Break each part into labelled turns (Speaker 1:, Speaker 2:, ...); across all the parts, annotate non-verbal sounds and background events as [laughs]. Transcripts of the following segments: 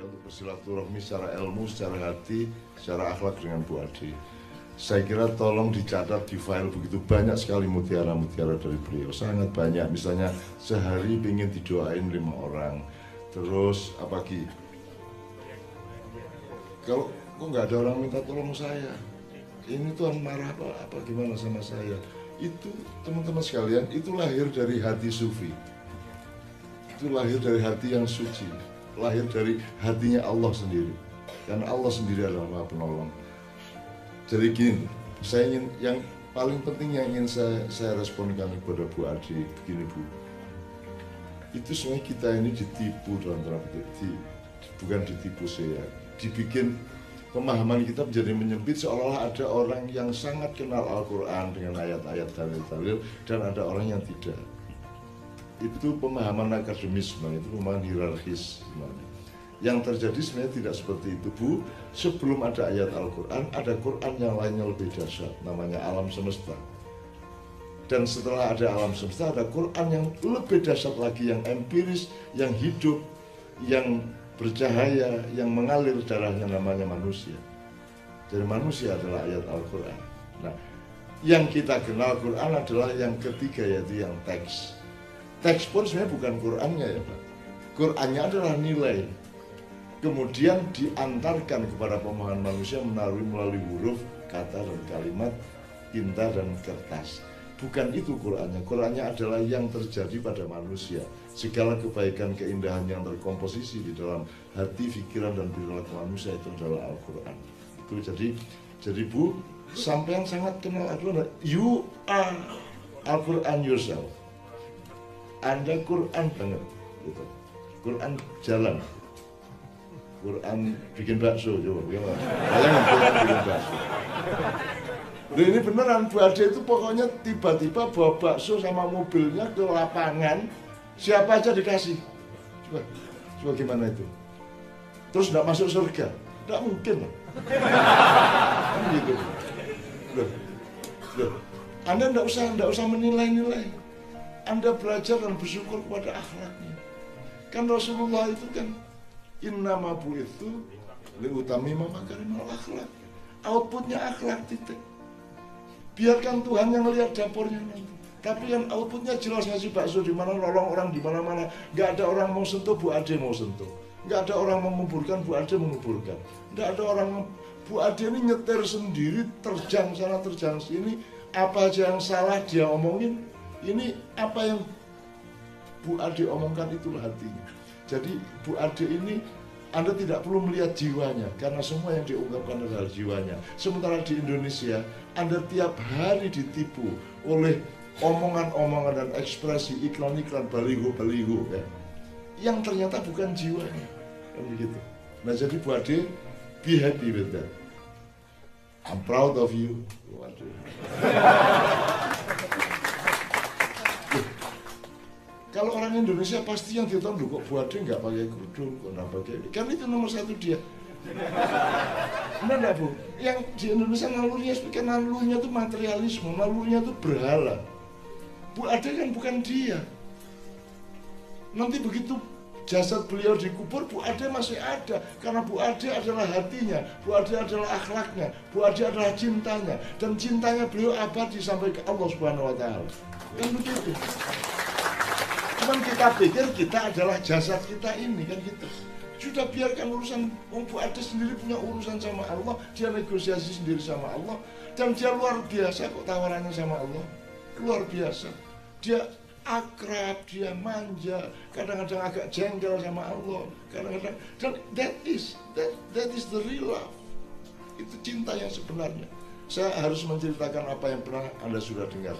Speaker 1: saya untuk bersilaturahmi secara ilmu, secara hati, secara akhlak dengan Bu Ade. Saya kira tolong dicatat di file begitu banyak sekali mutiara-mutiara dari beliau, sangat banyak. Misalnya sehari ingin didoain lima orang, terus apa lagi? Kalau kok nggak ada orang minta tolong saya, ini tuh marah apa, apa gimana sama saya? Itu teman-teman sekalian, itu lahir dari hati sufi itu lahir dari hati yang suci, lahir dari hatinya Allah sendiri. Karena Allah sendiri adalah Penolong. Jadi gini, saya ingin yang paling penting yang ingin saya, saya responkan kepada Bu Adi begini Bu. Itu sebenarnya kita ini ditipu dalam tanda di, bukan ditipu saya, dibikin pemahaman kita menjadi menyempit seolah-olah ada orang yang sangat kenal Al-Quran dengan ayat-ayat dalil-dalil dan ada orang yang tidak itu pemahaman akademisme itu pemahaman hierarkis sebenarnya. Yang terjadi sebenarnya tidak seperti itu Bu. Sebelum ada ayat Al-Quran, ada Quran yang lainnya lebih dahsyat, namanya alam semesta. Dan setelah ada alam semesta, ada Quran yang lebih dahsyat lagi, yang empiris, yang hidup, yang bercahaya, yang mengalir darahnya namanya manusia. Jadi manusia adalah ayat Al-Quran. Nah, yang kita kenal Quran adalah yang ketiga yaitu yang teks teks pun sebenarnya bukan Qurannya ya Pak. Qurannya adalah nilai. Kemudian diantarkan kepada pemahaman manusia melalui melalui huruf, kata dan kalimat, tinta dan kertas. Bukan itu Qurannya. Qurannya adalah yang terjadi pada manusia. Segala kebaikan, keindahan yang terkomposisi di dalam hati, pikiran dan perilaku manusia itu adalah Al-Quran. Itu jadi jadi Bu, sampai yang sangat kenal Al-Quran. You are Al-Quran yourself anda Quran banget gitu. Quran jalan. Quran bikin bakso coba bagaimana bayangin Quran bikin bakso. Loh ini beneran Bu Ade itu pokoknya tiba-tiba bawa bakso sama mobilnya ke lapangan. Siapa aja dikasih. Coba coba gimana itu? Terus tidak masuk surga? Tidak mungkin loh kan gitu. Loh, loh. Anda tidak usah tidak usah menilai-nilai anda belajar dan bersyukur kepada akhlaknya. Kan Rasulullah itu kan innama bu itu liutami makarimal akhlak. Outputnya akhlak titik. Biarkan Tuhan yang lihat dapurnya nanti. Tapi yang outputnya jelas ngasih bakso di mana, nolong orang di mana-mana. Gak ada orang mau sentuh, Bu Ade mau sentuh. Gak ada orang menguburkan, Bu Ade menguburkan. Gak ada orang Bu Ade ini nyetir sendiri, terjang sana, terjang sini. Apa aja yang salah dia omongin, ini apa yang Bu Ade omongkan itulah hatinya. Jadi Bu Ade ini anda tidak perlu melihat jiwanya karena semua yang diungkapkan adalah jiwanya. Sementara di Indonesia Anda tiap hari ditipu oleh omongan-omongan dan ekspresi iklan-iklan baliho-baliho ya. Yang ternyata bukan jiwanya. Kan begitu. Nah jadi Bu Ade be happy with that. I'm proud of you. Waduh. [laughs] Kalau orang Indonesia pasti yang ditonton kok Buade nggak pakai kerudung, kok nggak pakai kan itu nomor satu dia. Benar nggak bu? Yang di Indonesia nalurinya sebagai nalurinya itu materialisme, nalurinya itu berhala. Bu Ade kan bukan dia. Nanti begitu jasad beliau dikubur, Bu Ade masih ada karena Bu Ade adalah hatinya, Bu Ade adalah akhlaknya, Bu Ade adalah cintanya dan cintanya beliau abadi sampai ke Allah Subhanahu Wa Taala. Kan begitu. Cuman kita pikir kita adalah jasad kita ini kan gitu. Sudah biarkan urusan Bu Ade sendiri punya urusan sama Allah, dia negosiasi sendiri sama Allah dan dia luar biasa kok tawarannya sama Allah. Luar biasa. Dia akrab, dia manja, kadang-kadang agak jengkel sama Allah, kadang-kadang dan that is that that is the real love. Itu cinta yang sebenarnya. Saya harus menceritakan apa yang pernah Anda sudah dengar.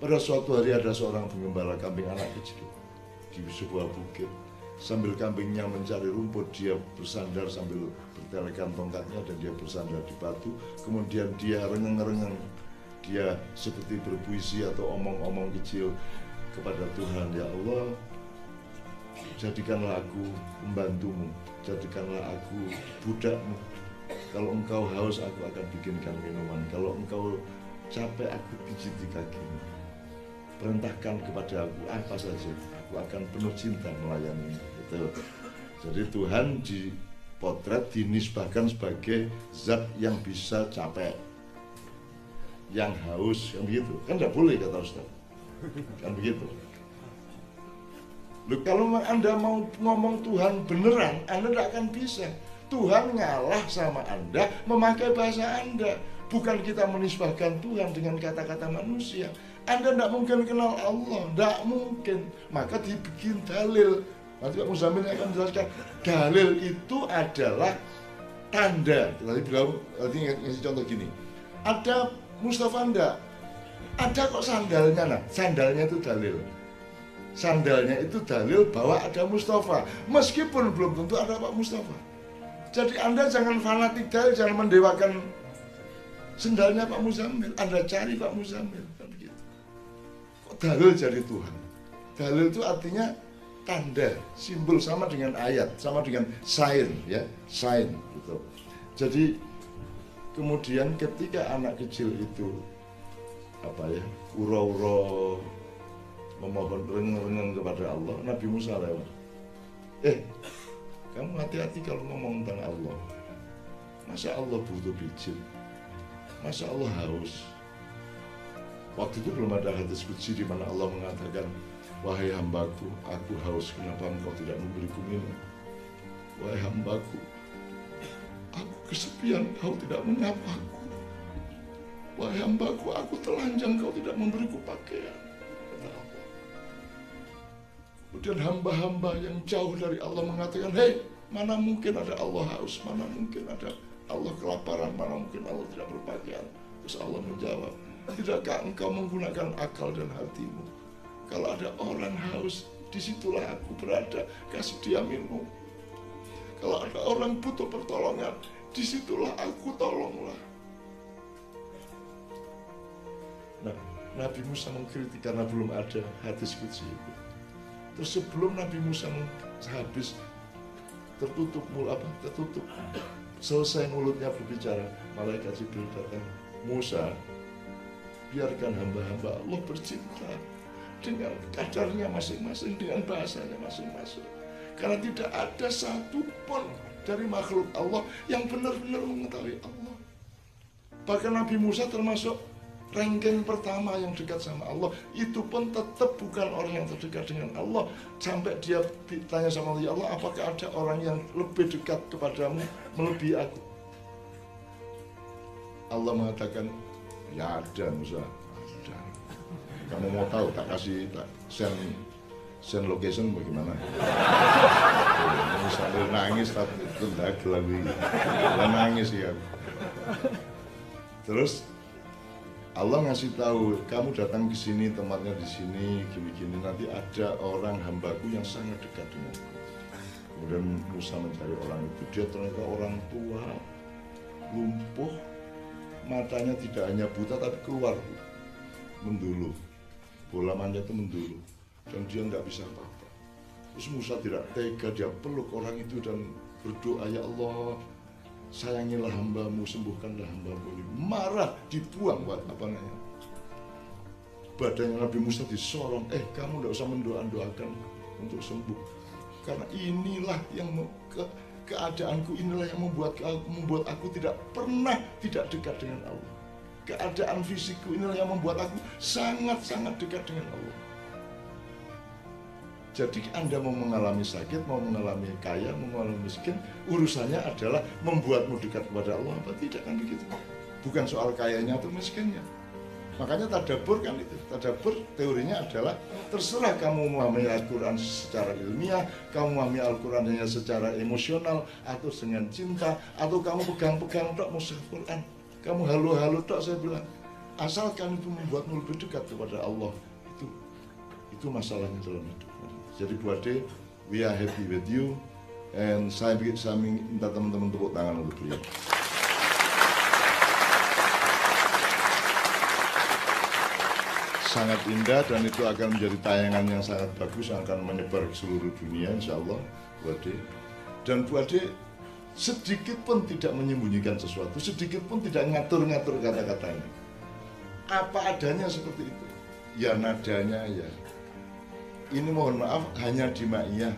Speaker 1: Pada suatu hari ada seorang penggembala kambing anak kecil di sebuah bukit. Sambil kambingnya mencari rumput dia bersandar sambil bertelekan tongkatnya dan dia bersandar di batu. Kemudian dia rengeng-rengeng. Dia seperti berpuisi atau omong-omong kecil kepada Tuhan ya Allah jadikanlah aku pembantumu jadikanlah aku budakmu. Kalau engkau haus aku akan bikinkan minuman. Kalau engkau capek aku pijiti kakimu. Perintahkan kepada aku apa saja aku akan penuh cinta melayani itu. Jadi Tuhan di potret dinisbahkan sebagai zat yang bisa capek yang haus kan begitu? Kan tidak boleh kata Ustaz. Kan begitu. Loh, kalau anda mau ngomong Tuhan beneran anda tidak akan bisa. Tuhan ngalah sama anda memakai bahasa anda. Bukan kita menisbahkan Tuhan dengan kata-kata manusia anda tidak mungkin kenal Allah tidak mungkin. Maka dibikin dalil. Nanti Pak Muzamil akan menjelaskan dalil itu adalah tanda. Tadi bilang tadi ngasih contoh gini. Ada Mustafa ndak? Ada kok sandalnya nah sandalnya itu dalil. Sandalnya itu dalil bahwa ada Mustafa. Meskipun belum tentu ada Pak Mustafa. Jadi anda jangan fanatik dalil jangan mendewakan sendalnya Pak Muzamil anda cari Pak Muzamil dalil jadi Tuhan. Dalil itu artinya tanda simbol sama dengan ayat sama dengan sign ya sign gitu. Jadi kemudian ketika anak kecil itu apa ya ura-ura memohon renang kepada Allah Nabi Musa lewat. Eh kamu hati-hati kalau ngomong tentang Allah. Masa Allah butuh bijil? Masa Allah haus waktu itu belum ada hadis kudsi di mana Allah mengatakan wahai hambaku aku haus kenapa engkau tidak memberiku minum wahai hambaku Aku kesepian, kau tidak menyapaku. Wahai hambaku, aku telanjang, kau tidak memberiku pakaian. Kata Allah. Kemudian hamba-hamba yang jauh dari Allah mengatakan, Hei, mana mungkin ada Allah haus, mana mungkin ada Allah kelaparan, mana mungkin Allah tidak berpakaian. Terus Allah menjawab, tidakkah engkau menggunakan akal dan hatimu? Kalau ada orang haus, di situlah aku berada, kasih dia minum. Kalau ada orang butuh pertolongan, di situlah aku tolonglah. Nah, Nabi Musa mengkritik karena belum ada hadis kudsi itu. Terus sebelum Nabi Musa habis tertutup mulut apa tertutup selesai mulutnya berbicara malaikat Jibril datang Musa biarkan hamba-hamba Allah bercinta dengan kadarnya masing-masing dengan bahasanya masing-masing karena tidak ada satu pun dari makhluk Allah yang benar-benar mengetahui Allah. Bahkan Nabi Musa termasuk ranking pertama yang dekat sama Allah. Itu pun tetap bukan orang yang terdekat dengan Allah. Sampai dia ditanya sama Allah, ya Allah apakah ada orang yang lebih dekat kepadamu melebihi aku? Allah mengatakan, ya ada Musa. Ada. Kamu mau tahu tak kasih tak send send location bagaimana? Sambil nangis tapi tidak lagi nangis ya. Terus Allah ngasih tahu kamu datang ke sini tempatnya di sini gini-gini. Nanti ada orang hambaku yang sangat dekat dengan kemudian Musa mencari orang itu. Dia ternyata orang tua lumpuh matanya tidak hanya buta tapi keluar mendulu bola manja itu mendulu dan dia nggak bisa apa-apa. Terus Musa tidak tega, dia peluk orang itu dan berdoa, ya Allah, sayangilah hambamu, sembuhkanlah hambamu ini. Marah, dibuang buat apa namanya. Badannya Nabi Musa disorong, eh kamu tidak usah mendoa-doakan untuk sembuh. Karena inilah yang ke, keadaanku inilah yang membuat membuat aku tidak pernah tidak dekat dengan Allah. Keadaan fisikku inilah yang membuat aku sangat-sangat dekat dengan Allah. Jadi Anda mau mengalami sakit, mau mengalami kaya, mau mengalami miskin, urusannya adalah membuatmu dekat kepada Allah apa tidak kan begitu. Bukan soal kayanya atau miskinnya. Makanya tadabur kan itu. Tadabur teorinya adalah terserah kamu memahami Al-Quran secara ilmiah, kamu memahami Al-Quran hanya secara emosional, atau dengan cinta, atau kamu pegang-pegang tok musuh Quran. Kamu halu-halu tok saya bilang. Asalkan itu membuatmu lebih dekat kepada Allah. Itu itu masalahnya dalam hidup. Jadi buat deh, we are happy with you. And saya, saya minta teman-teman tepuk tangan untuk beliau. Sangat indah dan itu akan menjadi tayangan yang sangat bagus yang akan menyebar ke seluruh dunia insya Allah Bu Ade dan Bu Ade sedikit pun tidak menyembunyikan sesuatu sedikit pun tidak ngatur-ngatur kata-kata ini. Apa adanya seperti itu. Ya nadanya ya. Ini mohon maaf hanya di Ma'iyah